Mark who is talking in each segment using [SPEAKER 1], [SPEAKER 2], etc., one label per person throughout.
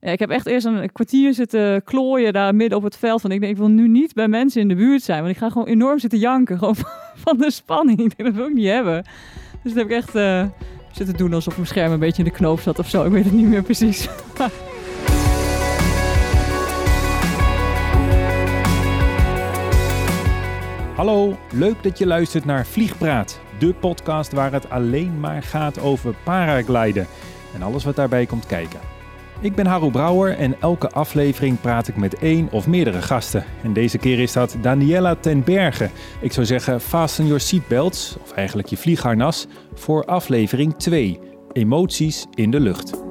[SPEAKER 1] Ik heb echt eerst een kwartier zitten klooien daar midden op het veld. Want ik denk, ik wil nu niet bij mensen in de buurt zijn. Want ik ga gewoon enorm zitten janken. Gewoon van de spanning. Ik denk, dat wil ik niet hebben. Dus dat heb ik echt uh, zitten doen alsof mijn scherm een beetje in de knoop zat of zo. Ik weet het niet meer precies.
[SPEAKER 2] Hallo, leuk dat je luistert naar Vliegpraat. De podcast waar het alleen maar gaat over paragliden. En alles wat daarbij komt kijken. Ik ben Harro Brouwer en elke aflevering praat ik met één of meerdere gasten. En deze keer is dat Daniela ten Berge. Ik zou zeggen fasten your seatbelts, of eigenlijk je vliegharnas, voor aflevering 2. Emoties in de lucht.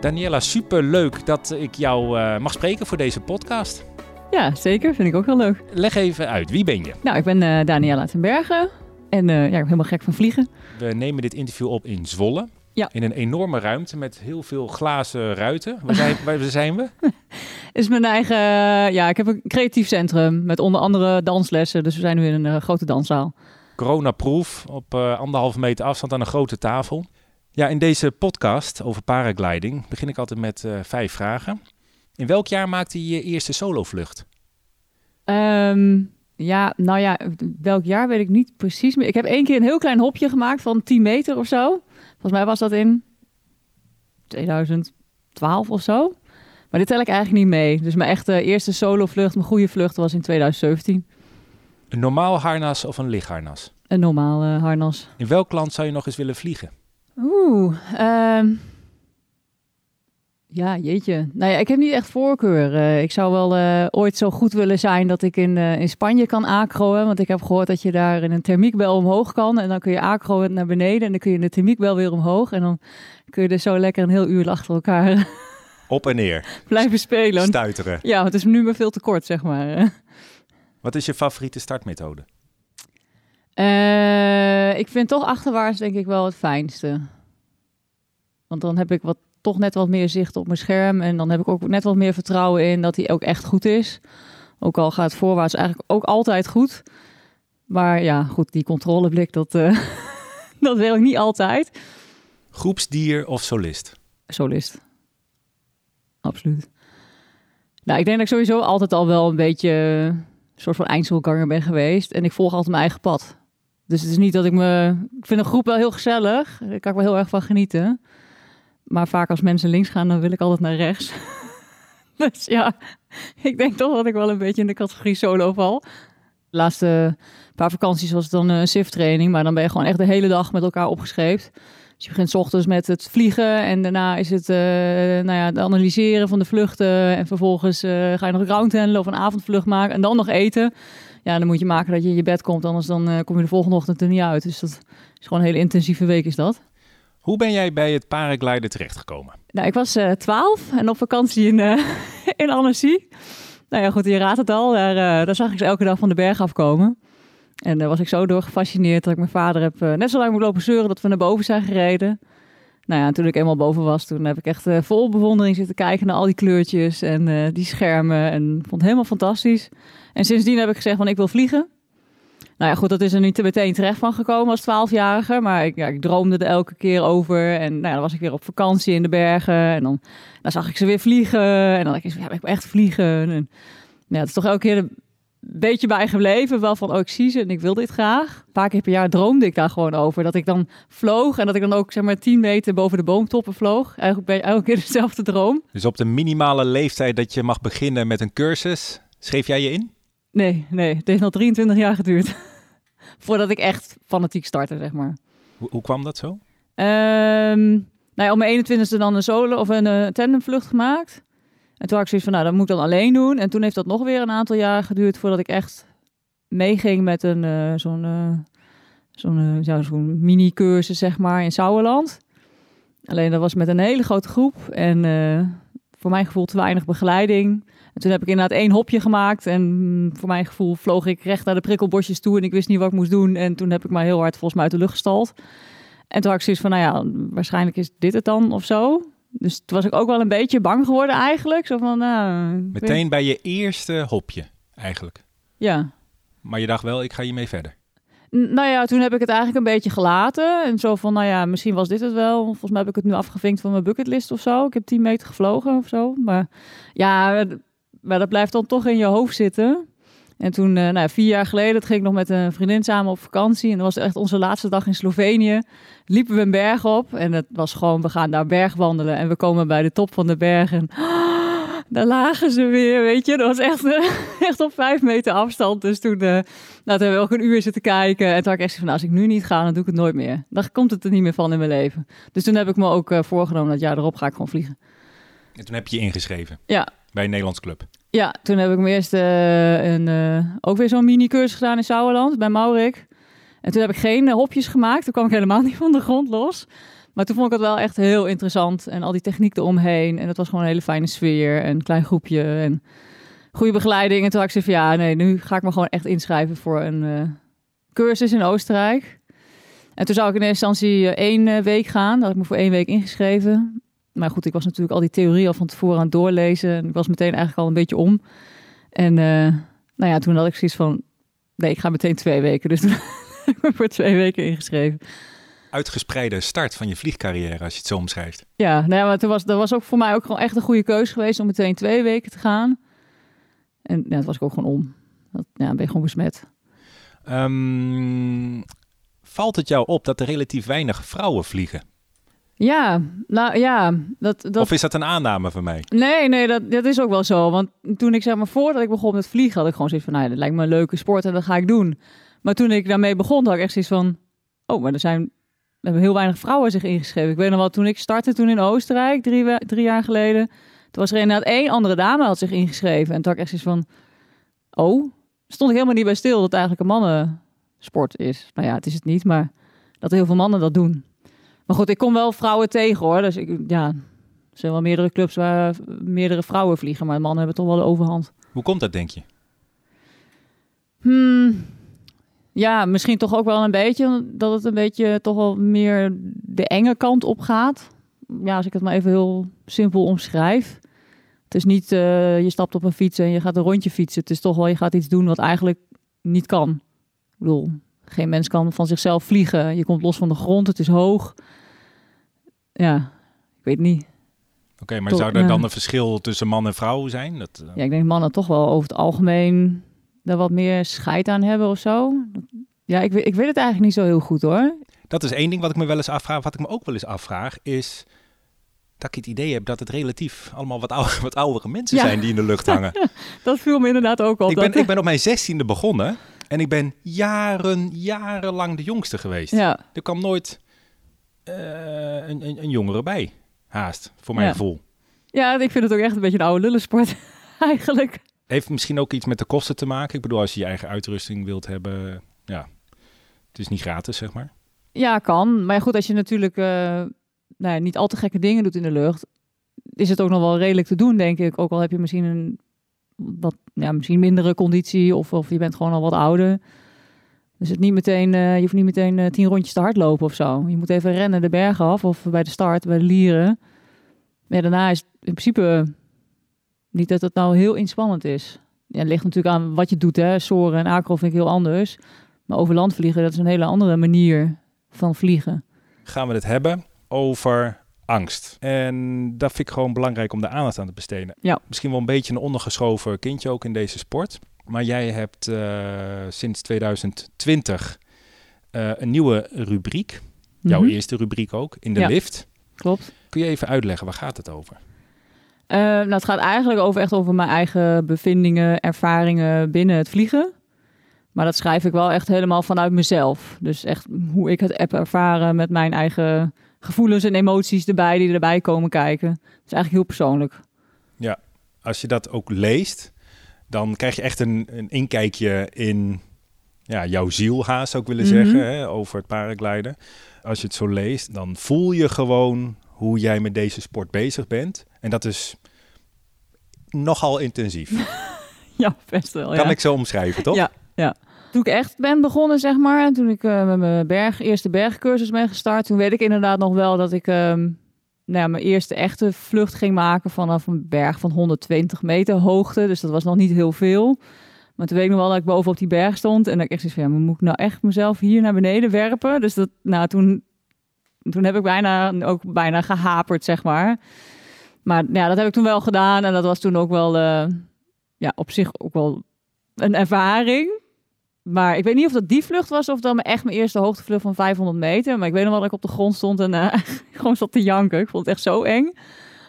[SPEAKER 2] Daniela, super leuk dat ik jou uh, mag spreken voor deze podcast.
[SPEAKER 1] Ja, zeker. Vind ik ook heel leuk.
[SPEAKER 2] Leg even uit, wie ben je?
[SPEAKER 1] Nou, ik ben uh, Daniela ten Berge en uh, ja, ik ben helemaal gek van vliegen.
[SPEAKER 2] We nemen dit interview op in Zwolle.
[SPEAKER 1] Ja.
[SPEAKER 2] In een enorme ruimte met heel veel glazen ruiten. Waar zijn, waar zijn we?
[SPEAKER 1] is mijn eigen. Ja, ik heb een creatief centrum met onder andere danslessen. Dus we zijn nu in een uh, grote danszaal.
[SPEAKER 2] Corona-proof op uh, anderhalve meter afstand aan een grote tafel. Ja, in deze podcast over paragliding begin ik altijd met uh, vijf vragen. In welk jaar maakte je je eerste solovlucht?
[SPEAKER 1] Um, ja, nou ja, welk jaar weet ik niet precies meer. Ik heb één keer een heel klein hopje gemaakt van 10 meter of zo. Volgens mij was dat in 2012 of zo. Maar dit tel ik eigenlijk niet mee. Dus mijn echte eerste solo-vlucht, mijn goede vlucht, was in 2017.
[SPEAKER 2] Een normaal harnas of een lichtharnas?
[SPEAKER 1] Een normaal uh, harnas.
[SPEAKER 2] In welk land zou je nog eens willen vliegen?
[SPEAKER 1] Oeh, um, ja, jeetje. Nou ja, ik heb niet echt voorkeur. Uh, ik zou wel uh, ooit zo goed willen zijn dat ik in, uh, in Spanje kan acroen. Want ik heb gehoord dat je daar in een thermiekbel omhoog kan. En dan kun je acroen naar beneden. En dan kun je in de thermiekbel weer omhoog. En dan kun je er zo lekker een heel uur achter elkaar...
[SPEAKER 2] Op en neer.
[SPEAKER 1] Blijven spelen.
[SPEAKER 2] Stuiteren.
[SPEAKER 1] Ja, want het is nu maar veel te kort, zeg maar.
[SPEAKER 2] Wat is je favoriete startmethode?
[SPEAKER 1] ik vind toch achterwaarts denk ik wel het fijnste. Want dan heb ik wat toch net wat meer zicht op mijn scherm. En dan heb ik ook net wat meer vertrouwen in dat hij ook echt goed is. Ook al gaat voorwaarts eigenlijk ook altijd goed. Maar ja, goed, die controleblik, dat, uh, dat werkt niet altijd.
[SPEAKER 2] Groepsdier of solist?
[SPEAKER 1] Solist. Absoluut. Nou, ik denk dat ik sowieso altijd al wel een beetje een soort van eindselganger ben geweest. En ik volg altijd mijn eigen pad. Dus het is niet dat ik me... Ik vind een groep wel heel gezellig. Daar kan ik wel heel erg van genieten. Maar vaak als mensen links gaan, dan wil ik altijd naar rechts. dus ja, ik denk toch dat ik wel een beetje in de categorie solo val. De laatste paar vakanties was het dan een SIF-training. Maar dan ben je gewoon echt de hele dag met elkaar opgescheept. Dus je begint ochtends met het vliegen. En daarna is het uh, nou ja, het analyseren van de vluchten. En vervolgens uh, ga je nog ground handelen of een avondvlucht maken. En dan nog eten. Ja, dan moet je maken dat je in je bed komt. Anders dan kom je de volgende ochtend er niet uit. Dus dat is gewoon een hele intensieve week is dat.
[SPEAKER 2] Hoe ben jij bij het paragliden terechtgekomen?
[SPEAKER 1] Nou, ik was uh, 12 en op vakantie in, uh, in Annecy. Nou ja, goed, je raadt het al. Daar, uh, daar zag ik ze elke dag van de berg afkomen. En daar was ik zo door gefascineerd dat ik mijn vader heb net zo lang moet lopen zeuren dat we naar boven zijn gereden. Nou ja, toen ik eenmaal boven was, toen heb ik echt vol bewondering zitten kijken naar al die kleurtjes en die schermen. En vond het helemaal fantastisch. En sindsdien heb ik gezegd van ik wil vliegen. Nou ja, goed, dat is er niet meteen terecht van gekomen als twaalfjarige. Maar ik, ja, ik droomde er elke keer over. En nou ja, dan was ik weer op vakantie in de bergen. En dan, dan zag ik ze weer vliegen. En dan dacht ik, ja, ik echt vliegen. En ja, het is toch elke keer een beetje bijgebleven. Wel van, oh, ik zie ze en ik wil dit graag. Een paar keer per jaar droomde ik daar gewoon over. Dat ik dan vloog en dat ik dan ook, zeg maar, tien meter boven de boomtoppen vloog. Eigenlijk ben je elke keer dezelfde droom.
[SPEAKER 2] Dus op de minimale leeftijd dat je mag beginnen met een cursus, schreef jij je in?
[SPEAKER 1] Nee, nee. Het heeft nog 23 jaar geduurd. Voordat ik echt fanatiek startte, zeg maar.
[SPEAKER 2] Hoe, hoe kwam dat zo?
[SPEAKER 1] Um, nou ja, op mijn 21ste dan een solo of een uh, tandemvlucht gemaakt. En toen had ik zoiets van, nou, dat moet ik dan alleen doen. En toen heeft dat nog weer een aantal jaar geduurd voordat ik echt meeging met een uh, zo'n uh, zo'n ja, zo'n mini-cursus, zeg maar, in Sauerland. Alleen dat was met een hele grote groep en voor mijn gevoel te weinig begeleiding. En toen heb ik inderdaad één hopje gemaakt. En voor mijn gevoel vloog ik recht naar de prikkelbosjes toe. En ik wist niet wat ik moest doen. En toen heb ik maar heel hard volgens mij uit de lucht gestald. En toen had ik zoiets van, nou ja, waarschijnlijk is dit het dan of zo. Dus toen was ik ook wel een beetje bang geworden eigenlijk. Zo van, nou,
[SPEAKER 2] Meteen weet... bij je eerste hopje eigenlijk.
[SPEAKER 1] Ja.
[SPEAKER 2] Maar je dacht wel, ik ga hiermee verder.
[SPEAKER 1] N- Nou ja, toen heb ik het eigenlijk een beetje gelaten. En zo van, nou ja, misschien was dit het wel. Volgens mij heb ik het nu afgevinkt van mijn bucketlist of zo. Ik heb 10 meter gevlogen of zo. Maar ja, maar dat blijft dan toch in je hoofd zitten. En toen, eh, nou vier jaar geleden, dat ging ik nog met een vriendin samen op vakantie. En dat was echt onze laatste dag in Slovenië. Liepen we een berg op. En het was gewoon, we gaan daar bergwandelen. En we komen bij de top van de berg. En daar lagen ze weer, weet je. Dat was echt, echt op vijf meter afstand. Dus toen, nou, toen hebben we ook een uur zitten kijken. En toen had ik echt van, nou, als ik nu niet ga, dan doe ik het nooit meer. Dan komt het er niet meer van in mijn leven. Dus toen heb ik me ook eh, voorgenomen dat jaar erop ga ik gewoon vliegen.
[SPEAKER 2] En toen heb je je ingeschreven
[SPEAKER 1] Ja,
[SPEAKER 2] bij een Nederlands club.
[SPEAKER 1] Ja toen heb ik me eerst eh, een, eh, ook weer zo'n mini-cursus gedaan in Sauerland bij Maurik. En toen heb ik geen eh, hopjes gemaakt. Toen kwam ik helemaal niet van de grond los. Maar toen vond ik het wel echt heel interessant. En al die techniek eromheen. En het was gewoon een hele fijne sfeer. En een klein groepje. En goede begeleiding. En toen had ik van, ja, nee, nu ga ik me gewoon echt inschrijven voor een cursus in Oostenrijk. En toen zou ik in eerste instantie één week gaan. Daar had ik me voor één week ingeschreven. Maar goed, ik was natuurlijk al die theorie al van tevoren aan het doorlezen. En ik was meteen eigenlijk al een beetje om. En eh, nou ja, toen had ik zoiets van, nee, ik ga meteen twee weken. Dus toen heb ik me voor twee weken ingeschreven.
[SPEAKER 2] Uitgespreide start van je vliegcarrière, als je het zo omschrijft.
[SPEAKER 1] Ja, nou ja, maar toen was, dat was ook voor mij ook gewoon echt een goede keuze geweest om meteen twee weken te gaan. En ja, dat was ik ook gewoon om. Dat, ja, ben je gewoon besmet.
[SPEAKER 2] Ehm, valt het jou op dat er relatief weinig vrouwen vliegen?
[SPEAKER 1] Ja, nou ja, dat, dat,
[SPEAKER 2] Of is dat een aanname van mij?
[SPEAKER 1] Nee, nee, dat, dat is ook wel zo. Want toen ik zeg maar voordat ik begon met vliegen, had ik gewoon zoiets van, nou ja, dat lijkt me een leuke sport en dat ga ik doen. Maar toen ik daarmee begon, had ik echt zoiets van, oh, maar er zijn, er hebben heel weinig vrouwen zich ingeschreven. Ik weet nog wel, toen ik startte toen in Oostenrijk, drie, drie jaar geleden, toen was er inderdaad één andere dame had zich ingeschreven. En toen had ik echt zoiets van, oh, stond ik helemaal niet bij stil dat het eigenlijk een mannensport is. Nou ja, het is het niet, maar dat heel veel mannen dat doen. Maar goed, ik kom wel vrouwen tegen hoor. Dus ik, ja, er zijn wel meerdere clubs waar meerdere vrouwen vliegen, maar mannen hebben toch wel de overhand.
[SPEAKER 2] Hoe komt dat, denk je?
[SPEAKER 1] Hmm, ja, misschien toch ook wel een beetje dat het een beetje toch wel meer de enge kant op gaat. Ja, als ik het maar even heel simpel omschrijf. Het is niet eh, je stapt op een fiets en je gaat een rondje fietsen. Het is toch wel je gaat iets doen wat eigenlijk niet kan. Ik bedoel, geen mens kan van zichzelf vliegen. Je komt los van de grond, het is hoog. Ja, ik weet niet.
[SPEAKER 2] Oké, maar
[SPEAKER 1] Toch,
[SPEAKER 2] zou er dan een verschil tussen man en vrouw zijn? Dat, eh,
[SPEAKER 1] Ja, ik denk mannen toch wel over het algemeen daar wat meer scheid aan hebben of zo. Ja, ik weet, ik weet het eigenlijk niet zo heel goed hoor.
[SPEAKER 2] dat is één ding wat ik me wel eens afvraag. Wat ik me ook wel eens afvraag is dat ik het idee heb dat het relatief allemaal wat, ouder, wat oudere mensen
[SPEAKER 1] Ja.
[SPEAKER 2] zijn die in de lucht hangen.
[SPEAKER 1] Dat viel me inderdaad ook op.
[SPEAKER 2] ik, ben, ik ben op mijn zestiende begonnen en ik ben jaren, jarenlang de jongste geweest.
[SPEAKER 1] Ja,
[SPEAKER 2] Er kwam nooit eh, een, een, een jongere bij, haast, voor mijn
[SPEAKER 1] Ja.
[SPEAKER 2] gevoel.
[SPEAKER 1] ja, ik vind het ook echt een beetje een oude lullensport eigenlijk.
[SPEAKER 2] Heeft misschien ook iets met de kosten te maken. Ik bedoel, als je je eigen uitrusting wilt hebben, ja, het is niet gratis, zeg maar.
[SPEAKER 1] Ja, kan. Maar goed, als je natuurlijk eh, nou ja, niet al te gekke dingen doet in de lucht, is het ook nog wel redelijk te doen, denk ik. Ook al heb je misschien een wat, ja, misschien mindere conditie of, of je bent gewoon al wat ouder. Dus het niet meteen, eh, je hoeft niet meteen eh, tien rondjes te hardlopen of zo. Je moet even rennen de bergen af of bij de start, bij de lieren. Ja, daarna is in principe niet dat het nou heel inspannend is. Ja, het ligt natuurlijk aan wat je doet. Hè. Soren en acro vind ik heel anders. Maar over land vliegen, dat is een hele andere manier van vliegen.
[SPEAKER 2] Gaan we het hebben over angst. En dat vind ik gewoon belangrijk om de aandacht aan te besteden.
[SPEAKER 1] Ja.
[SPEAKER 2] Misschien wel een beetje een ondergeschoven kindje ook in deze sport. Maar jij hebt eh, sinds 2020 eh, een nieuwe rubriek. Jouw
[SPEAKER 1] Mhm,
[SPEAKER 2] eerste rubriek ook, in de
[SPEAKER 1] Ja.
[SPEAKER 2] lift.
[SPEAKER 1] Klopt.
[SPEAKER 2] Kun je even uitleggen, waar gaat het over?
[SPEAKER 1] Eh, nou, het gaat eigenlijk over, echt over mijn eigen bevindingen, ervaringen binnen het vliegen. Maar dat schrijf ik wel echt helemaal vanuit mezelf. Dus echt hoe ik het heb ervaren met mijn eigen gevoelens en emoties erbij, die erbij komen kijken. Dat is eigenlijk heel persoonlijk.
[SPEAKER 2] Als je dat ook leest, dan krijg je echt een, een inkijkje in ja, jouw ziel, haast zou ik willen
[SPEAKER 1] Mhm.
[SPEAKER 2] zeggen, hè, over het paragliden. Als je het zo leest, dan voel je gewoon hoe jij met deze sport bezig bent. En dat is nogal intensief.
[SPEAKER 1] Ja, best wel.
[SPEAKER 2] Kan
[SPEAKER 1] ja.
[SPEAKER 2] ik zo omschrijven, toch?
[SPEAKER 1] Ja. Toen ik echt ben begonnen, zeg maar, toen ik eh, met mijn berg, eerste bergcursus ben gestart, toen weet ik inderdaad nog wel dat ik ehm, nou ja, mijn eerste echte vlucht ging maken vanaf een berg van 120 meter hoogte. Dus dat was nog niet heel veel. Maar toen weet ik nog wel dat ik boven op die berg stond. En dat ik echt zoiets van, ja, moet ik nou echt mezelf hier naar beneden werpen? Dus dat, nou, toen, toen heb ik bijna, ook bijna gehaperd, zeg maar. Maar ja, dat heb ik toen wel gedaan. En dat was toen ook wel, eh, ja, op zich ook wel een ervaring. Maar ik weet niet of dat die vlucht was of dat mijn echt mijn eerste hoogtevlucht van 500 meter. Maar ik weet nog wel dat ik op de grond stond en uh, gewoon zat te janken. Ik vond het echt zo eng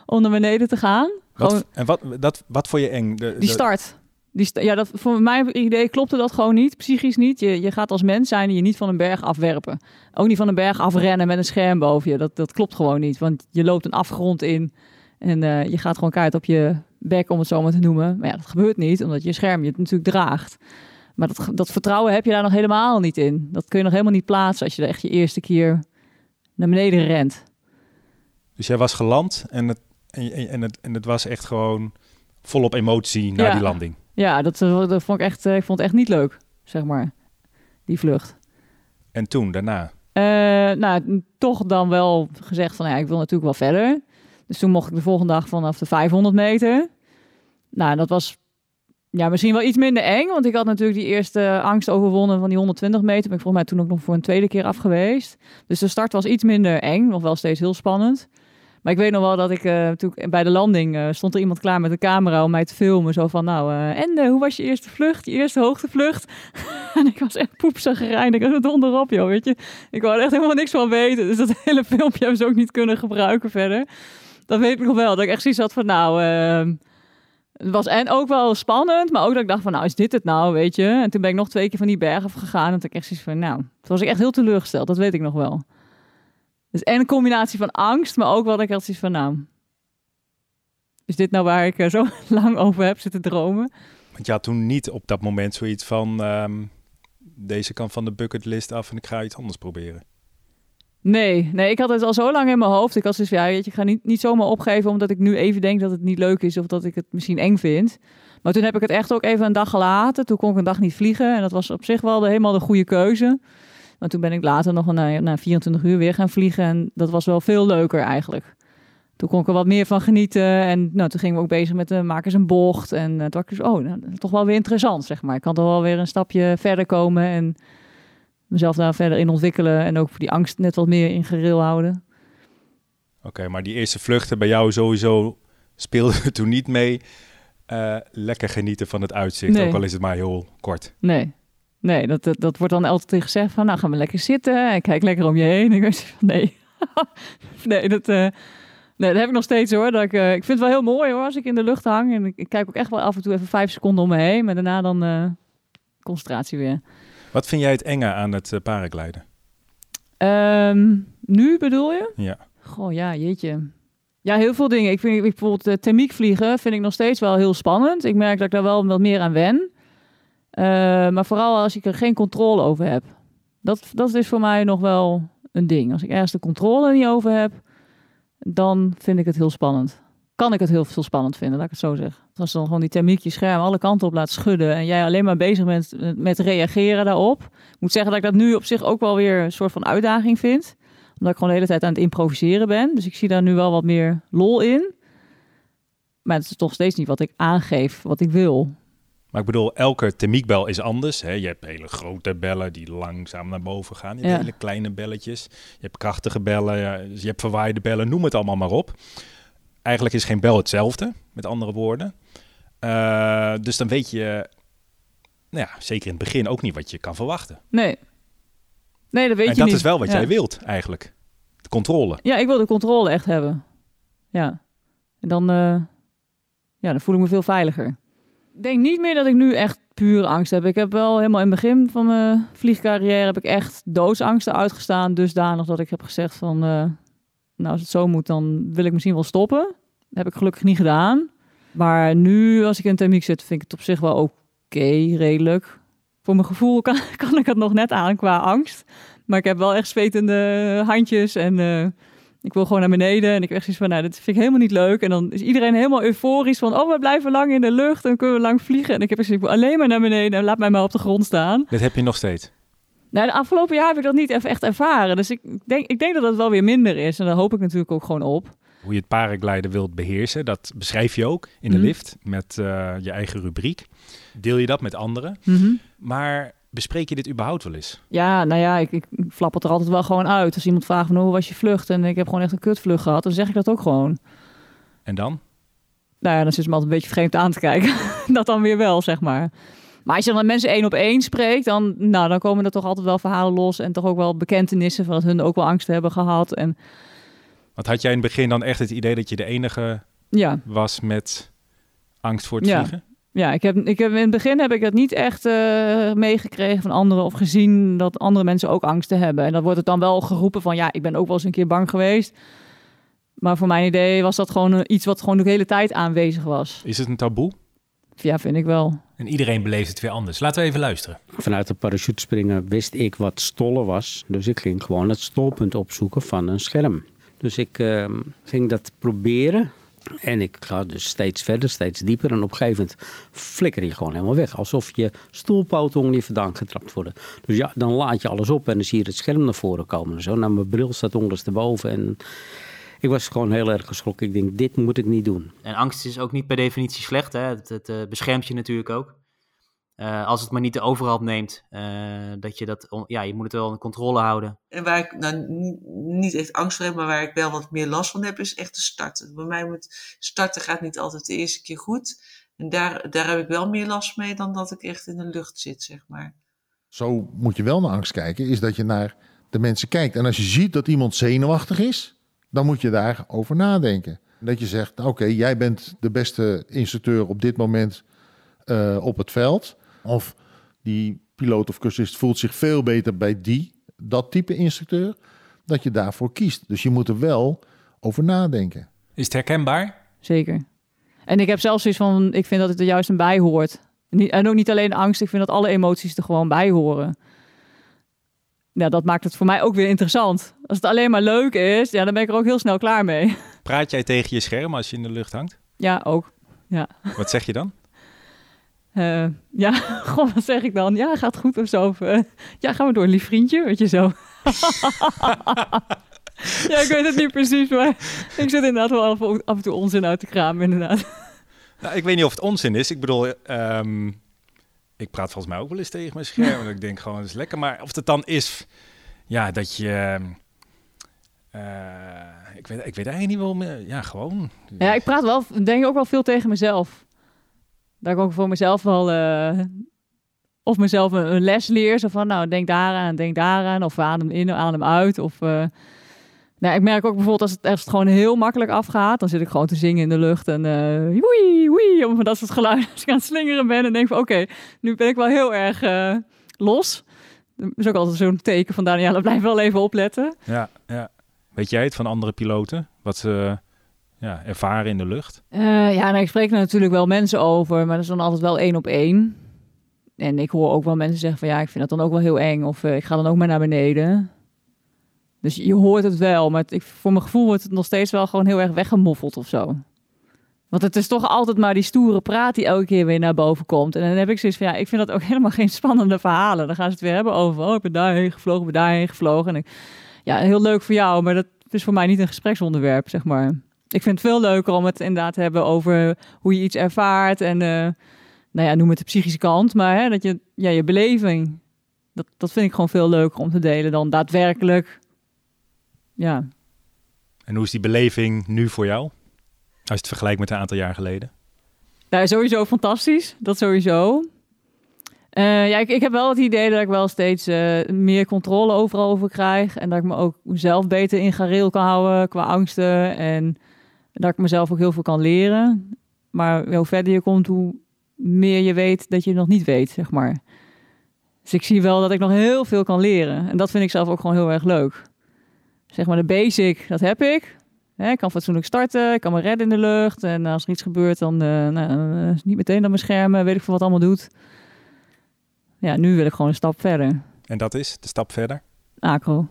[SPEAKER 1] om naar beneden te gaan.
[SPEAKER 2] Wat,
[SPEAKER 1] Gewoon
[SPEAKER 2] en wat, dat, wat vond je eng? De,
[SPEAKER 1] die start. Die ja, dat, voor mijn idee klopte dat gewoon niet. Psychisch niet. Je, je gaat als mens zijn en je niet van een berg afwerpen. Ook niet van een berg afrennen met een scherm boven je. Dat, dat klopt gewoon niet. Want je loopt een afgrond in en eh, je gaat gewoon kaart op je bek, om het zo maar te noemen. Maar ja, dat gebeurt niet, omdat je scherm je het natuurlijk draagt. Maar dat, dat vertrouwen heb je daar nog helemaal niet in. Dat kun je nog helemaal niet plaatsen als je er echt je eerste keer naar beneden rent.
[SPEAKER 2] Dus jij was geland en het, en, en, het, en het was echt gewoon volop emotie na
[SPEAKER 1] Ja.
[SPEAKER 2] die landing.
[SPEAKER 1] Ja, dat, eh, dat vond ik echt, eh, ik vond het echt niet leuk, zeg maar, die vlucht.
[SPEAKER 2] En toen, daarna.
[SPEAKER 1] Eh, nou, toch dan wel gezegd van, ja, ik wil natuurlijk wel verder. Dus toen mocht ik de volgende dag vanaf de 500 meter. Nou, dat was ja, misschien wel iets minder eng, want ik had natuurlijk die eerste angst overwonnen van die 120 meter. Ben ik volgens mij toen ook nog voor een tweede keer af geweest. Dus de start was iets minder eng, nog wel steeds heel spannend. Maar ik weet nog wel dat ik uh, toen ik- bij de landing eh, stond er iemand klaar met een camera om mij te filmen. Zo van, nou, eh, en eh, hoe was je eerste vlucht, je eerste hoogtevlucht? en ik was echt poepzagrijnig en het onderop, joh, weet je. Ik wou er echt helemaal niks van weten. Dus dat hele filmpje hebben ze ook niet kunnen gebruiken verder. Dat weet ik nog wel. Dat ik echt zoiets had van, nou... het was en ook wel spannend, maar ook dat ik dacht van, nou, is dit het nou, weet je? En toen ben ik nog twee keer van die berg afgegaan. En toen ik echt zoiets van, nou... Toen was ik echt heel teleurgesteld, dat weet ik nog wel. Dus en een combinatie van angst, maar ook wel dat ik had zoiets van, nou... Is dit nou waar ik eh, zo lang over heb zitten dromen?
[SPEAKER 2] Want had toen niet op dat moment zoiets van... ehm, deze kant van de bucketlist af en ik ga iets anders proberen.
[SPEAKER 1] Nee, nee, ik had het al zo lang in mijn hoofd. Ik had dus ja, weet je, ik ga niet, niet zomaar opgeven omdat ik nu even denk dat het niet leuk is of dat ik het misschien eng vind. Maar toen heb ik het echt ook even een dag gelaten. Toen kon ik een dag niet vliegen en dat was op zich wel de, helemaal de goede keuze. Maar toen ben ik later nog na, na 24 uur weer gaan vliegen en dat was wel veel leuker eigenlijk. Toen kon ik er wat meer van genieten en nou, toen gingen we ook bezig met de makers een bocht. En uh, toen dacht ik dus, oh, nou, toch wel weer interessant zeg maar. Ik kan toch wel weer een stapje verder komen en mezelf daar verder in ontwikkelen en ook voor die angst net wat meer in gereel houden.
[SPEAKER 2] Oké, maar die eerste vluchten bij jou sowieso speelden toen niet mee. Eh, lekker genieten van het uitzicht,
[SPEAKER 1] Nee.
[SPEAKER 2] ook al is het maar heel kort.
[SPEAKER 1] Nee, nee dat, dat, dat wordt dan altijd gezegd van, nou gaan we lekker zitten en kijk lekker om je heen. En ik weet van, nee, nee, dat, eh, nee, dat heb ik nog steeds hoor. Dat ik, eh, ik vind het wel heel mooi hoor, als ik in de lucht hang. En ik, ik kijk ook echt wel af en toe even vijf seconden om me heen, maar daarna dan concentratie weer.
[SPEAKER 2] Wat vind jij het enge aan het uh, paragliden?
[SPEAKER 1] Ehm, nu bedoel je?
[SPEAKER 2] Ja.
[SPEAKER 1] Goh, ja, jeetje. Ja, heel veel dingen. Ik vind ik, bijvoorbeeld uh, thermiek vliegen vind ik nog steeds wel heel spannend. Ik merk dat ik daar wel wat meer aan wen. Uh, maar vooral als ik er geen controle over heb. Dat, dat is voor mij nog wel een ding. Als ik ergens de controle niet over heb, dan vind ik het heel spannend. Kan ik het heel veel spannend vinden, laat ik het zo zeggen. Als dan gewoon die thermiek je scherm alle kanten op laat schudden en jij alleen maar bezig bent met reageren daarop. Ik moet zeggen dat ik dat nu op zich ook wel weer een soort van uitdaging vind omdat ik gewoon de hele tijd aan het improviseren ben. Dus ik zie daar nu wel wat meer lol in. Maar het is toch steeds niet wat ik aangeef, wat ik wil.
[SPEAKER 2] Maar ik bedoel, elke thermiekbel is anders. Hè? Je hebt hele grote bellen die langzaam naar boven gaan. Je hebt
[SPEAKER 1] Ja.
[SPEAKER 2] hele kleine belletjes. Je hebt krachtige bellen. dus je hebt verwaaide bellen. Noem het allemaal maar op. Eigenlijk is geen bel hetzelfde, met andere woorden. Eh, dus dan weet je, nou ja, zeker in het begin ook niet wat je kan verwachten.
[SPEAKER 1] Nee. Nee, dat weet
[SPEAKER 2] en
[SPEAKER 1] je
[SPEAKER 2] dat
[SPEAKER 1] niet.
[SPEAKER 2] is wel wat
[SPEAKER 1] Ja.
[SPEAKER 2] jij wilt, eigenlijk. De controle.
[SPEAKER 1] Ja, ik wil de controle echt hebben. Ja. En dan, eh, ja, dan voel ik me veel veiliger. Ik denk niet meer dat ik nu echt pure angst heb. Ik heb wel helemaal in het begin van mijn vliegcarrière heb ik echt doodsangsten uitgestaan. Dusdanig dat ik heb gezegd van, eh, nou als het zo moet, dan wil ik misschien wel stoppen. Dat heb ik gelukkig niet gedaan. Maar nu, als ik in thermiek zit, vind ik het op zich wel oké, redelijk. Voor mijn gevoel kan, kan ik het nog net aan qua angst. Maar ik heb wel echt zwetende handjes en eh, ik wil gewoon naar beneden. En ik heb echt zoiets van, nou, dit vind ik helemaal niet leuk. En dan is iedereen helemaal euforisch van, oh, we blijven lang in de lucht en kunnen we lang vliegen. En ik heb echt zoiets alleen maar naar beneden en laat mij maar op de grond staan.
[SPEAKER 2] Dit heb je nog steeds.
[SPEAKER 1] Nou, de afgelopen jaar heb ik dat niet even echt ervaren. Dus ik denk, ik denk dat dat wel weer minder is. En daar hoop ik natuurlijk ook gewoon op.
[SPEAKER 2] hoe je het paragliden wilt beheersen. Dat beschrijf je ook in de
[SPEAKER 1] Mhm.
[SPEAKER 2] lift met eh, je eigen rubriek. Deel je dat met anderen.
[SPEAKER 1] Mhm.
[SPEAKER 2] Maar bespreek je dit überhaupt wel eens?
[SPEAKER 1] Ja, nou ja, ik, ik flap het er altijd wel gewoon uit. Als iemand vraagt van hoe was je vlucht en ik heb gewoon echt een kutvlucht gehad, dan zeg ik dat ook gewoon.
[SPEAKER 2] En dan?
[SPEAKER 1] Nou ja, dan zit ze me altijd een beetje vreemd aan te kijken. dat dan weer wel, zeg maar. Maar als je dan met mensen één op één spreekt, dan, nou, dan komen er toch altijd wel verhalen los. En toch ook wel bekentenissen van dat hun ook wel angst hebben gehad. En
[SPEAKER 2] Want had jij in het begin dan echt het idee dat je de enige
[SPEAKER 1] ja,
[SPEAKER 2] was met angst voor het
[SPEAKER 1] Ja.
[SPEAKER 2] vliegen?
[SPEAKER 1] ja ik heb, ik heb, in het begin heb ik dat niet echt eh, meegekregen van anderen. Of gezien dat andere mensen ook angsten hebben. En dan wordt het dan wel geroepen van, ja, ik ben ook wel eens een keer bang geweest. Maar voor mijn idee was dat gewoon eh, iets wat gewoon de hele tijd aanwezig was.
[SPEAKER 2] Is het een taboe?
[SPEAKER 1] Ja, vind ik wel.
[SPEAKER 3] En iedereen beleeft het weer anders. Laten we even luisteren.
[SPEAKER 4] Vanuit de parachutespringen wist ik wat stollen was. Dus ik ging gewoon het stolpunt opzoeken van een scherm. Dus ik ehm, ging dat proberen. En ik ga dus steeds verder, steeds dieper. En op een gegeven moment flikker je gewoon helemaal weg. Alsof je stoelpoten onder je vandaan getrapt worden. Dus ja, dan laat je alles op en dan zie je het scherm naar voren komen. En zo. Nou, mijn bril staat ondersteboven. En ik was gewoon heel erg geschrokken. Ik denk, dit moet ik niet doen.
[SPEAKER 5] En angst is ook niet per definitie slecht. Hè? Het, het eh, beschermt je natuurlijk ook. Eh, als het maar niet de overhand neemt, eh, dat je dat, on- ja, je moet het wel in controle houden.
[SPEAKER 6] En waar ik nou ni- niet echt angst voor heb, maar waar ik wel wat meer last van heb, is echt de starten. Bij mij moet starten gaat niet altijd de eerste keer goed. En daar, daar heb ik wel meer last mee dan dat ik echt in de lucht zit, zeg maar.
[SPEAKER 7] Zo moet je wel naar angst kijken, is dat je naar de mensen kijkt. En als je ziet dat iemand zenuwachtig is, dan moet je daarover nadenken. Dat je zegt, oké, jij bent de beste instructeur op dit moment eh, op het veld. Of die piloot of cursist voelt zich veel beter bij die, dat type instructeur, dat je daarvoor kiest. Dus je moet er wel over nadenken.
[SPEAKER 3] Is het herkenbaar?
[SPEAKER 1] Zeker. En ik heb zelfs zoiets van, ik vind dat het er juist een bij hoort. Niet, en ook niet alleen angst, ik vind dat alle emoties er gewoon bij horen. Ja, dat maakt het voor mij ook weer interessant. Als het alleen maar leuk is, ja, dan ben ik er ook heel snel klaar mee.
[SPEAKER 2] Praat jij tegen je scherm als je in de lucht hangt?
[SPEAKER 1] Ja, ook.
[SPEAKER 2] Wat zeg je dan?
[SPEAKER 1] Eh, ja, goh, wat zeg ik dan? Ja, gaat goed of zo. Of, eh, ja, gaan we door, lief vriendje, weet je zo. ja, ik weet het niet precies, maar ik zit inderdaad wel af, af en toe onzin uit te kramen, inderdaad.
[SPEAKER 2] Nou, ik weet niet of het onzin is. Ik bedoel, ehm, ik praat volgens mij ook wel eens tegen mijn scherm. en ik denk gewoon, dat is lekker. Maar of het dan is, ja, dat je... eh, ik, weet, ik weet eigenlijk niet waarom. eh, Ja, gewoon.
[SPEAKER 1] Ja, ik praat wel, denk ik ook wel veel tegen mezelf. Dat ik ook voor mezelf wel, eh, of mezelf een, een les leer. Zo van, nou, denk daaraan, denk daaraan. Of adem in, adem uit. Of, eh, nou, ik merk ook bijvoorbeeld als het, als het gewoon heel makkelijk afgaat. Dan zit ik gewoon te zingen in de lucht. En eh woei, woei, om dat soort geluiden. Als ik aan het slingeren ben en denk van, oké, nu ben ik wel heel erg eh, los. Dat is ook altijd zo'n teken van, Daniela, blijf wel even opletten.
[SPEAKER 2] Ja, ja. Weet jij het van andere piloten? Wat ze ja, ervaren in de lucht?
[SPEAKER 1] Eh, ja, nou, ik spreek er natuurlijk wel mensen over, maar dat is dan altijd wel één op één. En ik hoor ook wel mensen zeggen van ja, ik vind dat dan ook wel heel eng. Of ik ga dan ook maar naar beneden. Dus je hoort het wel, maar ik, voor mijn gevoel wordt het nog steeds wel gewoon heel erg weggemoffeld of zo. Want het is toch altijd maar die stoere praat die elke keer weer naar boven komt. En dan heb ik zoiets van ja, ik vind dat ook helemaal geen spannende verhalen. Dan gaan ze het weer hebben over, oh ik ben daarheen gevlogen, ik ben daarheen gevlogen. En ik, ja, heel leuk voor jou, maar dat is voor mij niet een gespreksonderwerp, zeg maar. Ik vind het veel leuker om het inderdaad te hebben over hoe je iets ervaart. En eh, nou ja, noem het de psychische kant. Maar hè, dat je, ja, je beleving, dat, dat vind ik gewoon veel leuker om te delen dan daadwerkelijk. Ja,
[SPEAKER 2] En hoe is die beleving nu voor jou? Als je het vergelijkt met een aantal jaar geleden.
[SPEAKER 1] nou, sowieso fantastisch. Dat sowieso. Eh, ja, ik, ik heb wel het idee dat ik wel steeds eh, meer controle overal over krijg. En dat ik me ook zelf beter in gareel kan houden qua angsten. En dat ik mezelf ook heel veel kan leren. Maar hoe verder je komt, hoe meer je weet dat je nog niet weet, zeg maar. Dus ik zie wel dat ik nog heel veel kan leren. En dat vind ik zelf ook gewoon heel erg leuk. Zeg maar de basic, dat heb ik. Hè, ik kan fatsoenlijk starten, ik kan me redden in de lucht. En als er iets gebeurt, dan eh, nou, eh, niet meteen dan mijn schermen, weet ik veel wat allemaal doet. Ja, nu wil ik gewoon een stap verder.
[SPEAKER 2] En dat is de stap verder.
[SPEAKER 1] Acro.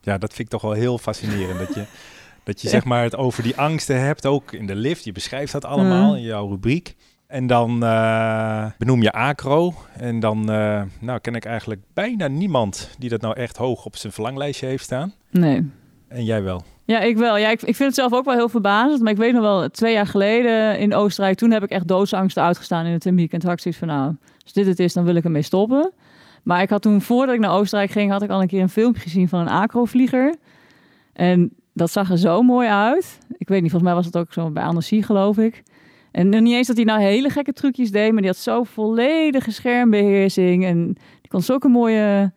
[SPEAKER 2] Ja, dat vind ik toch wel heel fascinerend. dat je, dat je zeg maar het over die angsten hebt, ook in de lift. Je beschrijft dat allemaal in jouw rubriek. En dan eh, benoem je acro. En dan eh, nou, ken ik eigenlijk bijna niemand die dat nou echt hoog op zijn verlanglijstje heeft staan.
[SPEAKER 1] Nee.
[SPEAKER 2] En jij wel?
[SPEAKER 1] Ja, ik wel. Ja, ik, ik vind het zelf ook wel heel verbazend. Maar ik weet nog wel, twee jaar geleden in Oostenrijk, toen heb ik echt doodsangsten uitgestaan in het thermiek. En toen had ik zoiets van, nou, als dit het is, dan wil ik ermee stoppen. Maar ik had toen, voordat ik naar Oostenrijk ging, had ik al een keer een filmpje gezien van een acrovlieger. En dat zag er zo mooi uit. Ik weet niet, volgens mij was het ook zo bij Annecy, geloof ik. En niet eens dat hij nou hele gekke trucjes deed, maar die had zo volledige schermbeheersing. En die kon zulke mooie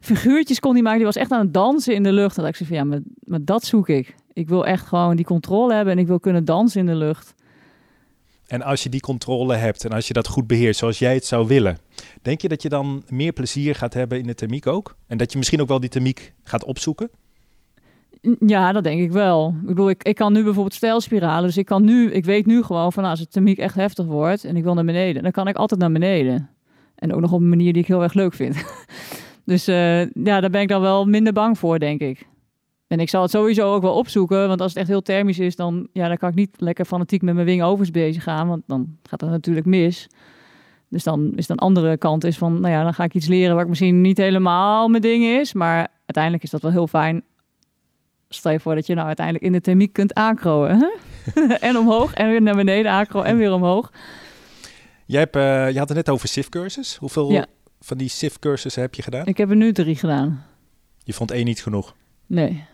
[SPEAKER 1] figuurtjes kon hij maken. Die was echt aan het dansen in de lucht. En dacht ik van ja, maar, maar dat zoek ik. Ik wil echt gewoon die controle hebben en ik wil kunnen dansen in de lucht.
[SPEAKER 2] En als je die controle hebt en als je dat goed beheert zoals jij het zou willen, denk je dat je dan meer plezier gaat hebben in de thermiek ook? En dat je misschien ook wel die thermiek gaat opzoeken?
[SPEAKER 1] Ja, dat denk ik wel. Ik bedoel, ik, ik kan nu bijvoorbeeld stijlspiralen. Dus ik kan nu, ik weet nu gewoon van nou, als het thermiek echt heftig wordt en ik wil naar beneden, dan kan ik altijd naar beneden. En ook nog op een manier die ik heel erg leuk vind. dus uh, ja, daar ben ik dan wel minder bang voor, denk ik. En ik zal het sowieso ook wel opzoeken, want als het echt heel thermisch is, dan, ja, dan kan ik niet lekker fanatiek met mijn wingovers bezig gaan, want dan gaat het natuurlijk mis. Dus dan is dan andere kant is van, nou ja, dan ga ik iets leren wat misschien niet helemaal mijn ding is, maar uiteindelijk is dat wel heel fijn stel je voor dat je nou uiteindelijk in de thermiek kunt aankroen. en omhoog en weer naar beneden aankroen en weer omhoog.
[SPEAKER 2] Jij hebt, uh, je had het net over SIF-cursus. Hoeveel van die SIF-cursussen heb je gedaan?
[SPEAKER 1] Ik heb er nu drie gedaan.
[SPEAKER 2] Je vond één niet genoeg?
[SPEAKER 1] Nee.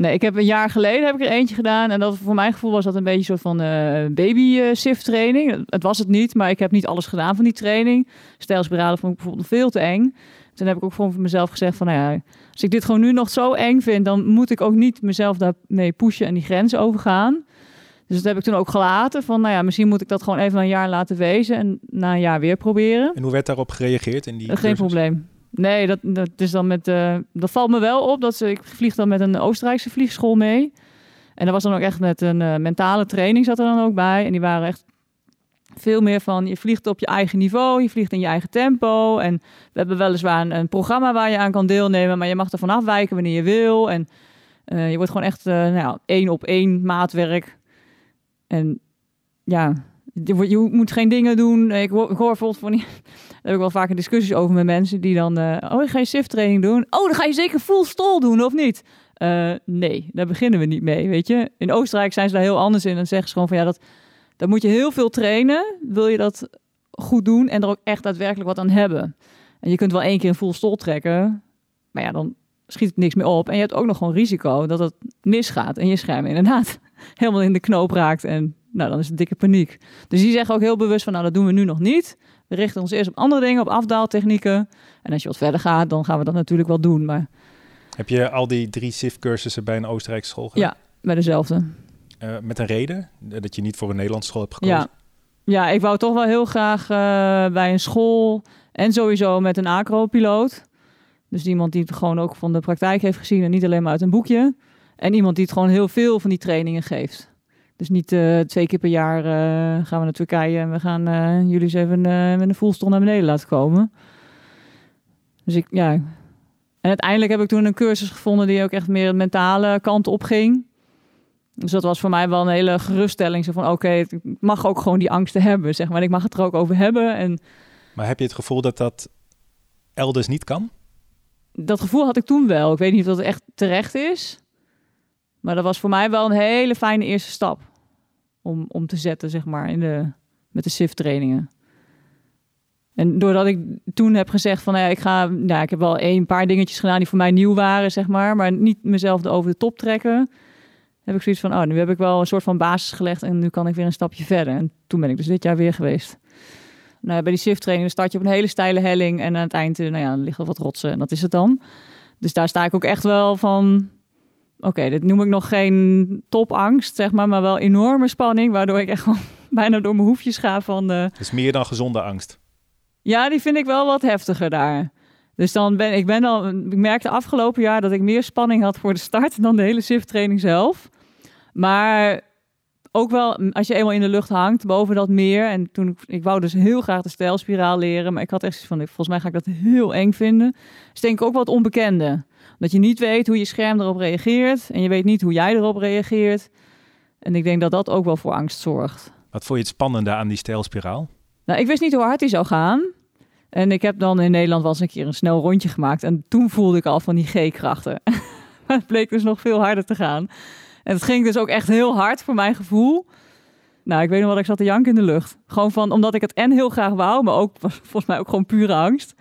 [SPEAKER 1] Nee, ik heb een jaar geleden heb ik er eentje gedaan. En dat voor mijn gevoel was dat een beetje een soort van uh, baby-SIF-training. Het was het niet, maar ik heb niet alles gedaan van die training. Stijlspiralen vond ik bijvoorbeeld veel te eng. Toen heb ik ook voor mezelf gezegd van, nou ja, als ik dit gewoon nu nog zo eng vind, dan moet ik ook niet mezelf daarmee pushen en die grens overgaan. Dus dat heb ik toen ook gelaten. Van, nou ja, misschien moet ik dat gewoon even een jaar laten wezen en na een jaar weer proberen.
[SPEAKER 2] En hoe werd daarop gereageerd in die?
[SPEAKER 1] Geen probleem. Nee, dat, dat is dan met. Uh, dat valt me wel op. Dat ze, ik vlieg dan met een Oostenrijkse vliegschool mee. En dat was dan ook echt met een uh, mentale training zat er dan ook bij. En die waren echt veel meer van je vliegt op je eigen niveau, je vliegt in je eigen tempo. En we hebben weliswaar een, programma waar je aan kan deelnemen, maar je mag er vanaf wijken wanneer je wil. En uh, je wordt gewoon echt uh, nou, één op één maatwerk. En ja, je, moet geen dingen doen. Ik hoor, ik bijvoorbeeld van die, heb ik wel vaker discussies over met mensen die dan, uh, oh, ga je SIF training doen? Oh, dan ga je zeker full stol doen of niet? nee, daar beginnen we niet mee, weet je. In Oostenrijk zijn ze daar heel anders in. Dan zeggen ze gewoon van ja, dat dan moet je heel veel trainen. Wil je dat goed doen en er ook echt daadwerkelijk wat aan hebben. En je kunt wel één keer een full stol trekken. Maar ja, dan schiet het niks meer op. En je hebt ook nog gewoon risico dat het misgaat. En je scherm inderdaad helemaal in de knoop raakt. En nou, dan is het dikke paniek. Dus die zeggen ook heel bewust van, nou, dat doen we nu nog niet. We richten ons eerst op andere dingen, op afdaaltechnieken. En als je wat verder gaat, dan gaan we dat natuurlijk wel doen. Maar...
[SPEAKER 2] Heb je al die drie SIF-cursussen bij een Oostenrijkse school gedaan?
[SPEAKER 1] Ja, bij dezelfde.
[SPEAKER 2] Uh, met een reden? Dat je niet voor een Nederlandse school hebt gekozen?
[SPEAKER 1] Ja, ik wou toch wel heel graag uh, bij een school en sowieso met een acro-piloot. Dus iemand die het gewoon ook van de praktijk heeft gezien en niet alleen maar uit een boekje. En iemand die het gewoon heel veel van die trainingen geeft. Dus niet twee keer per jaar gaan we naar Turkije en we gaan jullie eens even met een voelstol naar beneden laten komen. Dus ik, ja. En uiteindelijk heb ik toen een cursus gevonden die ook echt meer de mentale kant op ging. Dus dat was voor mij wel een hele geruststelling. Zo van, oké, ik mag ook gewoon die angsten hebben, zeg maar. Ik mag het er ook over hebben. En...
[SPEAKER 2] Maar heb je het gevoel dat dat elders niet kan?
[SPEAKER 1] Dat gevoel had ik toen wel. Ik weet niet of dat echt terecht is. Maar dat was voor mij wel een hele fijne eerste stap. Om, om te zetten, zeg maar, in de, met de SIF-trainingen. En doordat ik toen heb gezegd van, ja, ik ga, nou, ik heb wel een paar dingetjes gedaan die voor mij nieuw waren, zeg maar, maar niet mezelf er over de top trekken heb ik zoiets van, oh, nu heb ik wel een soort van basis gelegd en nu kan ik weer een stapje verder. En toen ben ik dus dit jaar weer geweest. Nou, bij die shift training start je op een hele steile helling en aan het eind nou ja, liggen wat rotsen en dat is het dan. Dus daar sta ik ook echt wel van, oké, dit noem ik nog geen topangst, zeg maar, maar wel enorme spanning, waardoor ik echt gewoon bijna door mijn hoefjes ga van... De...
[SPEAKER 2] Het is meer dan gezonde angst.
[SPEAKER 1] Ja, die vind ik wel wat heftiger daar. Dus dan ben ik ben al, ik merkte afgelopen jaar dat ik meer spanning had voor de start dan de hele shift training zelf. Maar ook wel, als je eenmaal in de lucht hangt, boven dat meer. En toen, ik wou dus heel graag de stijlspiraal leren. Maar ik had echt van, volgens mij ga ik dat heel eng vinden. Dus denk ik ook wat onbekende. Dat je niet weet hoe je scherm erop reageert. En je weet niet hoe jij erop reageert. En ik denk dat dat ook wel voor angst zorgt.
[SPEAKER 2] Wat vond je het spannende aan die stijlspiraal?
[SPEAKER 1] Nou, ik wist niet hoe hard die zou gaan. En ik heb dan in Nederland wel eens een keer een snel rondje gemaakt. En toen voelde ik al van die G-krachten. Maar het bleek dus nog veel harder te gaan. En het ging dus ook echt heel hard voor mijn gevoel. Nou, ik weet nog wel, ik zat te janken in de lucht. Gewoon van, omdat ik het en heel graag wou, maar ook volgens mij ook gewoon pure angst.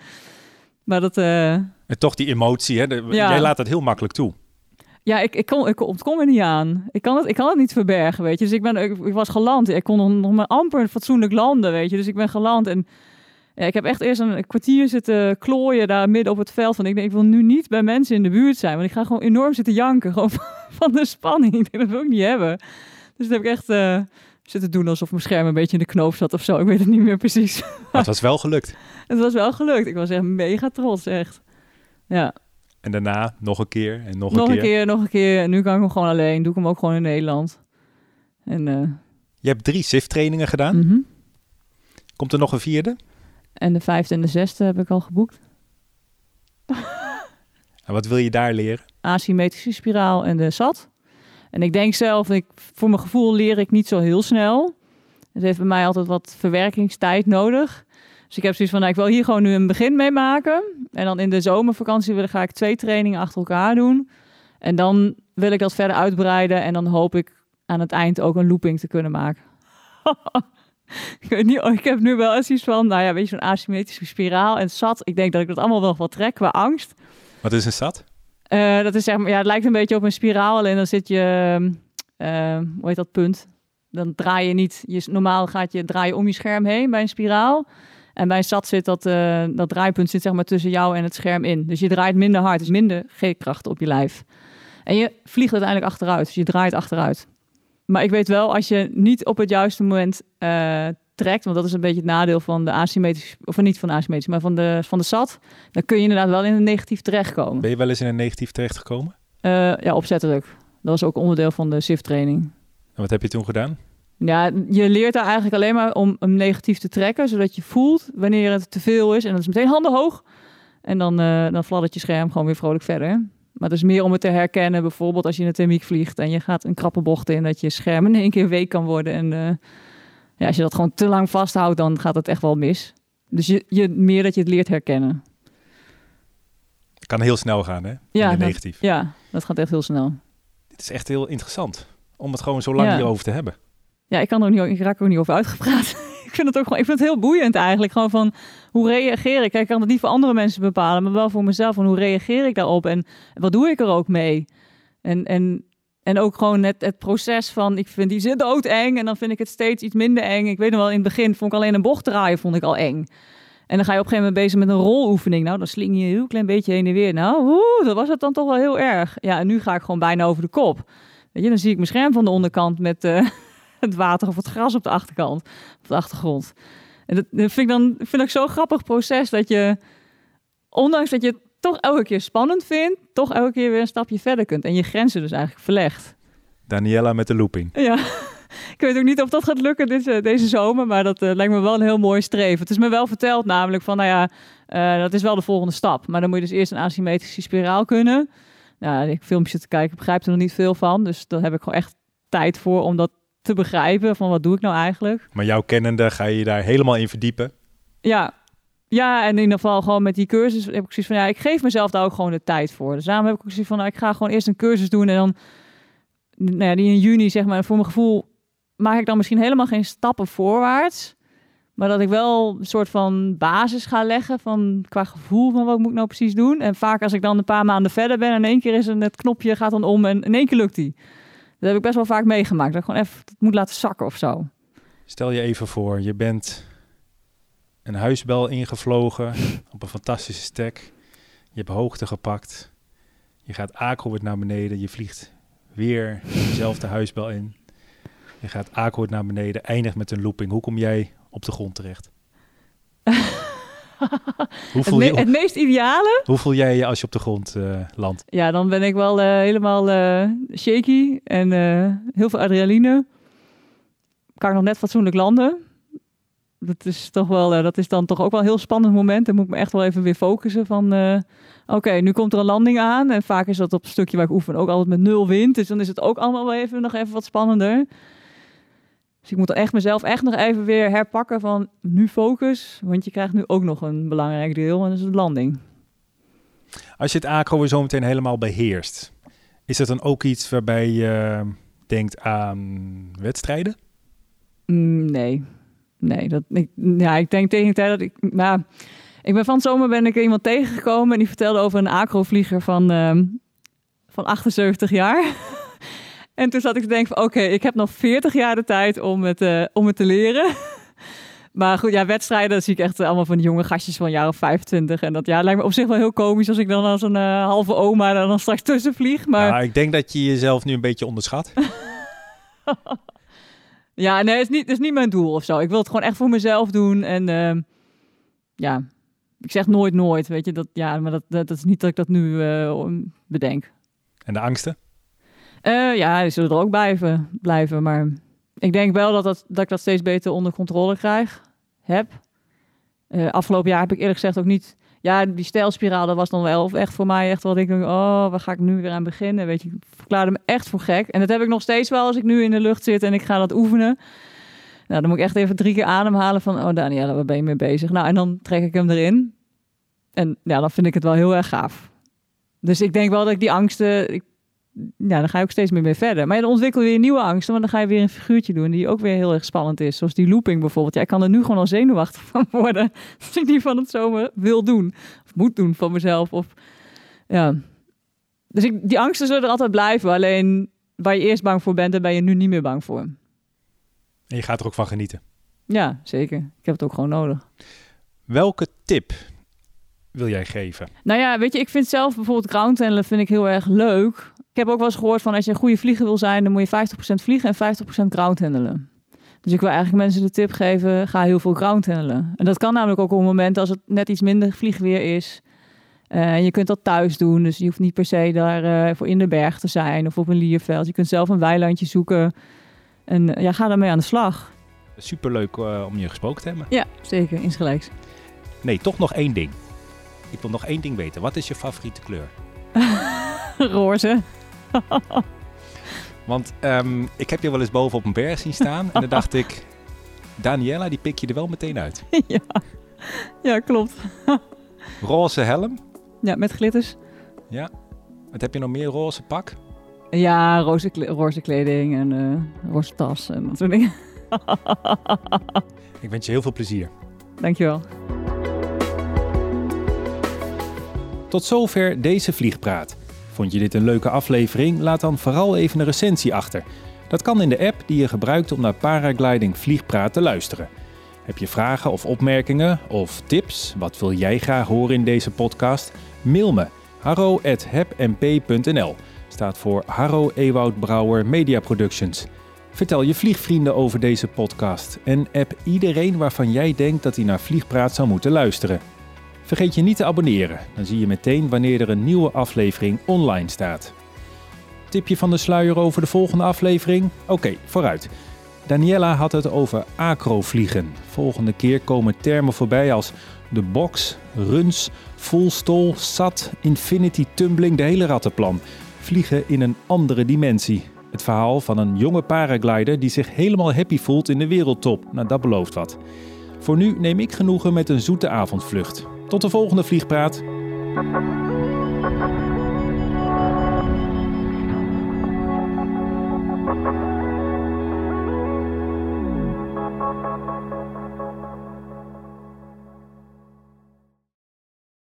[SPEAKER 1] Maar dat, eh,
[SPEAKER 2] En toch die emotie, hè? de-
[SPEAKER 1] Ja.
[SPEAKER 2] jij laat dat heel makkelijk toe.
[SPEAKER 1] ja, ik, ik, kon, ik ontkom er niet aan. Ik kan, het, ik kan het niet verbergen, weet je. Dus ik, ben, ik, ik was geland. Ik kon nog, nog maar amper fatsoenlijk landen, weet je. Dus ik ben geland en ja, ik heb echt eerst een kwartier zitten klooien daar midden op het veld. Van ik denk, ik wil nu niet bij mensen in de buurt zijn. Want ik ga gewoon enorm zitten janken, gewoon van, de spanning. Ik denk, dat wil ik niet hebben. Dus dat heb ik echt eh, zitten doen alsof mijn scherm een beetje in de knoop zat of zo. Ik weet het niet meer precies.
[SPEAKER 2] Maar het was wel gelukt.
[SPEAKER 1] Het was wel gelukt. Ik was echt mega trots, echt. Ja,
[SPEAKER 2] En daarna nog een keer en nog,
[SPEAKER 1] nog
[SPEAKER 2] een
[SPEAKER 1] een
[SPEAKER 2] keer.
[SPEAKER 1] keer, nog een keer. En nu kan ik hem gewoon alleen. Doe ik hem ook gewoon in Nederland. En, eh,
[SPEAKER 2] Je hebt drie SIF-trainingen gedaan.
[SPEAKER 1] mhm.
[SPEAKER 2] Komt er nog een vierde?
[SPEAKER 1] En de vijfde en de zesde heb ik al geboekt.
[SPEAKER 2] En wat wil je daar leren?
[SPEAKER 1] asymmetrische spiraal en de SAT. En ik denk zelf, ik, voor mijn gevoel leer ik niet zo heel snel. Het heeft bij mij altijd wat verwerkingstijd nodig. Dus ik heb zoiets van, nou, ik wil hier gewoon nu een begin mee maken. En dan in de zomervakantie wil, ga ik twee trainingen achter elkaar doen. En dan wil ik dat verder uitbreiden. En dan hoop ik aan het eind ook een looping te kunnen maken. ik weet niet, ik heb nu wel eens iets van, nou ja, weet je, zo'n asymmetrische spiraal en SAT. Ik denk dat ik dat allemaal wel wat trek qua angst.
[SPEAKER 2] Wat is een SAT?
[SPEAKER 1] Eh, dat is zeg maar, ja, het lijkt een beetje op een spiraal. Alleen dan zit je, eh, hoe heet dat punt? Dan draai je niet, je, normaal gaat je draaien om je scherm heen bij een spiraal. En bij een SAT zit dat, eh, dat draaipunt zit zeg maar tussen jou en het scherm in. Dus je draait minder hard, dus minder G-kracht op je lijf. En je vliegt uiteindelijk achteruit, dus je draait achteruit. Maar ik weet wel, als je niet op het juiste moment eh, trekt, want dat is een beetje het nadeel van de asymmetrische, of niet van de asymmetrische, maar van de, van de SAT, dan kun je inderdaad wel in een negatief terechtkomen.
[SPEAKER 2] Ben je wel eens in een negatief terechtgekomen?
[SPEAKER 1] Eh, ja, opzettelijk. Dat was ook onderdeel van de SIF-training.
[SPEAKER 2] En wat heb je toen gedaan?
[SPEAKER 1] Ja, je leert daar eigenlijk alleen maar om hem negatief te trekken, zodat je voelt wanneer het te veel is. En dat is meteen handen hoog. En dan, eh dan fladdert je scherm gewoon weer vrolijk verder. Maar het is meer om het te herkennen, bijvoorbeeld als je in een thermiek vliegt en je gaat een krappe bocht in, dat je scherm in één keer week kan worden. En eh, ja, als je dat gewoon te lang vasthoudt, dan gaat het echt wel mis. Dus je, je, meer dat je het leert herkennen.
[SPEAKER 2] Het kan heel snel gaan, hè?
[SPEAKER 1] Ja,
[SPEAKER 2] in de
[SPEAKER 1] dat-
[SPEAKER 2] negatief.
[SPEAKER 1] Ja, dat gaat echt heel snel.
[SPEAKER 2] Dit is echt heel interessant. Om het gewoon zo lang
[SPEAKER 1] Ja.
[SPEAKER 2] hierover te hebben.
[SPEAKER 1] Ja, ik kan er ook niet, ik raak er ook niet over uitgepraat. vind het ook gewoon, ik vind het heel boeiend eigenlijk. Gewoon van hoe reageer ik? Kijk, ik kan het niet voor andere mensen bepalen, maar wel voor mezelf. Van hoe reageer ik daarop en wat doe ik er ook mee? En, en, en ook gewoon het, het proces van, ik vind die zit doodeng en dan vind ik het steeds iets minder eng. Ik weet nog wel, in het begin vond ik alleen een bocht draaien vond ik al eng. En dan ga je op een gegeven moment bezig met een roloefening. Nou, dan sling je een heel klein beetje heen en weer. Nou, oeh, dat was het dan toch wel heel erg. Ja, en nu ga ik gewoon bijna over de kop. Weet je, dan zie ik mijn scherm van de onderkant met eh, het water of het gras op de achterkant, op de achtergrond. En dat, vind ik dan vind ik zo'n grappig proces dat je, ondanks dat je het toch elke keer spannend vindt, toch elke keer weer een stapje verder kunt en je grenzen dus eigenlijk verlegt.
[SPEAKER 2] Daniela met de looping.
[SPEAKER 1] Ja, ik weet ook niet of dat gaat lukken dit, deze zomer, maar dat eh, lijkt me wel een heel mooi streven. Het is me wel verteld namelijk van, nou ja, eh, dat is wel de volgende stap. Maar dan moet je dus eerst een asymmetrische spiraal kunnen. Nou, ik filmpjes te kijken, begrijp er nog niet veel van. Dus daar heb ik gewoon echt tijd voor om dat te begrijpen. Van wat doe ik nou eigenlijk?
[SPEAKER 2] Maar jouw kennende ga je daar helemaal in verdiepen.
[SPEAKER 1] Ja, ja, en in ieder geval gewoon met die cursus heb ik zoiets van, ja, ik geef mezelf daar ook gewoon de tijd voor. Dus daarom heb ik ook zoiets van, nou, ik ga gewoon eerst een cursus doen en dan, nou ja, die in juni, zeg maar, voor mijn gevoel maak ik dan misschien helemaal geen stappen voorwaarts. Maar dat ik wel een soort van basis ga leggen van qua gevoel van wat moet ik nou precies doen. En vaak als ik dan een paar maanden verder ben, in één keer is het, het knopje gaat dan om en in één keer lukt die. Dat heb ik best wel vaak meegemaakt. Dat ik gewoon even moet laten zakken of zo.
[SPEAKER 2] Stel je even voor, je bent een huisbel ingevlogen op een fantastische stek. Je hebt hoogte gepakt. Je gaat Akelwoord naar beneden. Je vliegt weer dezelfde huisbel in. Je gaat Akelwoord naar beneden, eindigt met een looping. Hoe kom jij op de grond terecht? Hoe
[SPEAKER 1] Het,
[SPEAKER 2] voel, je,
[SPEAKER 1] het meest ideale
[SPEAKER 2] hoe voel jij je als je op de grond eh, landt?
[SPEAKER 1] Ja, dan ben ik wel eh, helemaal eh, shaky en heel veel adrenaline. Kan ik nog net fatsoenlijk landen. Dat is toch wel, dat is dan toch ook wel een heel spannend moment. Dan moet ik me echt wel even weer focussen van, oké, nu komt er een landing aan. En vaak is dat op een stukje waar ik oefen ook altijd met nul wind. Dus dan is het ook allemaal wel even, nog even wat spannender. Dus ik moet echt mezelf echt nog even weer herpakken van nu focus. Want je krijgt nu ook nog een belangrijk deel en dat is de landing.
[SPEAKER 2] Als je het acro weer zo meteen helemaal beheerst, Is dat dan ook iets waarbij je denkt aan wedstrijden?
[SPEAKER 1] Mm, nee. Nee, dat, ik, ja, ik denk tegen de tijd dat ik... Nou, ik ben van het zomer ben ik iemand tegengekomen en die vertelde over een acrovlieger van, ehm, van 78 jaar. en toen zat ik te denken van oké, ik heb nog 40 jaar de tijd om het, eh, om het te leren. maar goed, ja, wedstrijden zie ik echt allemaal van die jonge gastjes van of 25. En dat ja, lijkt me op zich wel heel komisch als ik dan als een eh, halve oma er dan straks tussen vlieg. Maar
[SPEAKER 2] Nou, ik denk dat je jezelf nu een beetje onderschat.
[SPEAKER 1] Ja, nee, het is, niet, het is niet mijn doel of zo. Ik wil het gewoon echt voor mezelf doen. En ehm, ja, ik zeg nooit nooit, weet je. Dat, ja, maar dat, dat, dat is niet dat ik dat nu eh, bedenk.
[SPEAKER 2] En de angsten?
[SPEAKER 1] Eh, ja, die zullen er ook blijven, blijven. Maar ik denk wel dat, dat, dat ik dat steeds beter onder controle krijg, heb. Eh, afgelopen jaar heb ik eerlijk gezegd ook niet... Ja, die stijlspiraal, dat was dan wel echt voor mij echt wat ik. Oh, waar ga ik nu weer aan beginnen? Weet je, ik verklaarde me echt voor gek. En dat heb ik nog steeds wel als ik nu in de lucht zit en ik ga dat oefenen. Nou, dan moet ik echt even drie keer ademhalen van... Oh, Daniela, waar ben je mee bezig? Nou, en dan trek ik hem erin. En ja, dan vind ik het wel heel erg gaaf. Dus ik denk wel dat ik die angsten... ja, dan ga je ook steeds meer mee verder. Maar dan ontwikkel je weer nieuwe angsten, want dan ga je weer een figuurtje doen die ook weer heel erg spannend is. Zoals die looping bijvoorbeeld. Ja, ik kan er nu gewoon al zenuwachtig van worden als ik die van het zomer wil doen. Of moet doen van mezelf. Of, ja. Dus ik, die angsten zullen er altijd blijven. Alleen waar je eerst bang voor bent, daar ben je nu niet meer bang voor.
[SPEAKER 2] En je gaat er ook van genieten.
[SPEAKER 1] Ja, zeker. Ik heb het ook gewoon nodig.
[SPEAKER 2] Welke tip wil jij geven?
[SPEAKER 1] Nou ja, weet je, ik vind zelf bijvoorbeeld groundhandelen vind ik heel erg leuk. Ik heb ook wel eens gehoord van als je een goede vlieger wil zijn, dan moet je 50% vliegen en 50% groundhandelen. Dus ik wil eigenlijk mensen de tip geven, ga heel veel groundhandelen. En dat kan namelijk ook op het moment als het net iets minder vliegweer is. En je kunt dat thuis doen, dus je hoeft niet per se daar eh, voor in de berg te zijn of op een lierveld. Je kunt zelf een weilandje zoeken en eh, ja, ga daarmee aan de slag.
[SPEAKER 2] Superleuk uh, om je gesproken te hebben.
[SPEAKER 1] Ja, zeker, insgelijks.
[SPEAKER 2] Nee, toch nog één ding. Ik wil nog één ding weten. Wat is je favoriete kleur?
[SPEAKER 1] Roze.
[SPEAKER 2] Want um, ik heb je wel eens boven op een berg zien staan. en dan dacht ik, Daniela, die pik je er wel meteen uit.
[SPEAKER 1] ja. ja, klopt.
[SPEAKER 2] roze helm.
[SPEAKER 1] Ja, met glitters.
[SPEAKER 2] Ja. Wat heb je nog meer? Roze pak?
[SPEAKER 1] Ja, roze, roze kleding en uh, roze tas en dat soort dingen.
[SPEAKER 2] ik wens je heel veel plezier.
[SPEAKER 1] Dankjewel.
[SPEAKER 2] Tot zover deze vliegpraat. Vond je dit een leuke aflevering? Laat dan vooral even een recensie achter. Dat kan in de app die je gebruikt om naar Paragliding Vliegpraat te luisteren. Heb je vragen of opmerkingen of tips? Wat wil jij graag horen in deze podcast? Mail me harro.hebmp.nl Staat voor Harro Ewoud Brouwer Media Productions. Vertel je vliegvrienden over deze podcast en app iedereen waarvan jij denkt dat hij naar Vliegpraat zou moeten luisteren. Vergeet je niet te abonneren, dan zie je meteen wanneer er een nieuwe aflevering online staat. Tipje van de sluier over de volgende aflevering? Oké, vooruit. Daniela had het over acrovliegen. Volgende keer komen termen voorbij als de box, runs, full sat, infinity tumbling, de hele rattenplan. Vliegen in een andere dimensie. Het verhaal van een jonge paraglider die zich helemaal happy voelt in de wereldtop. Nou, dat belooft wat. Voor nu neem ik genoegen met een zoete avondvlucht. Tot de volgende vliegpraat.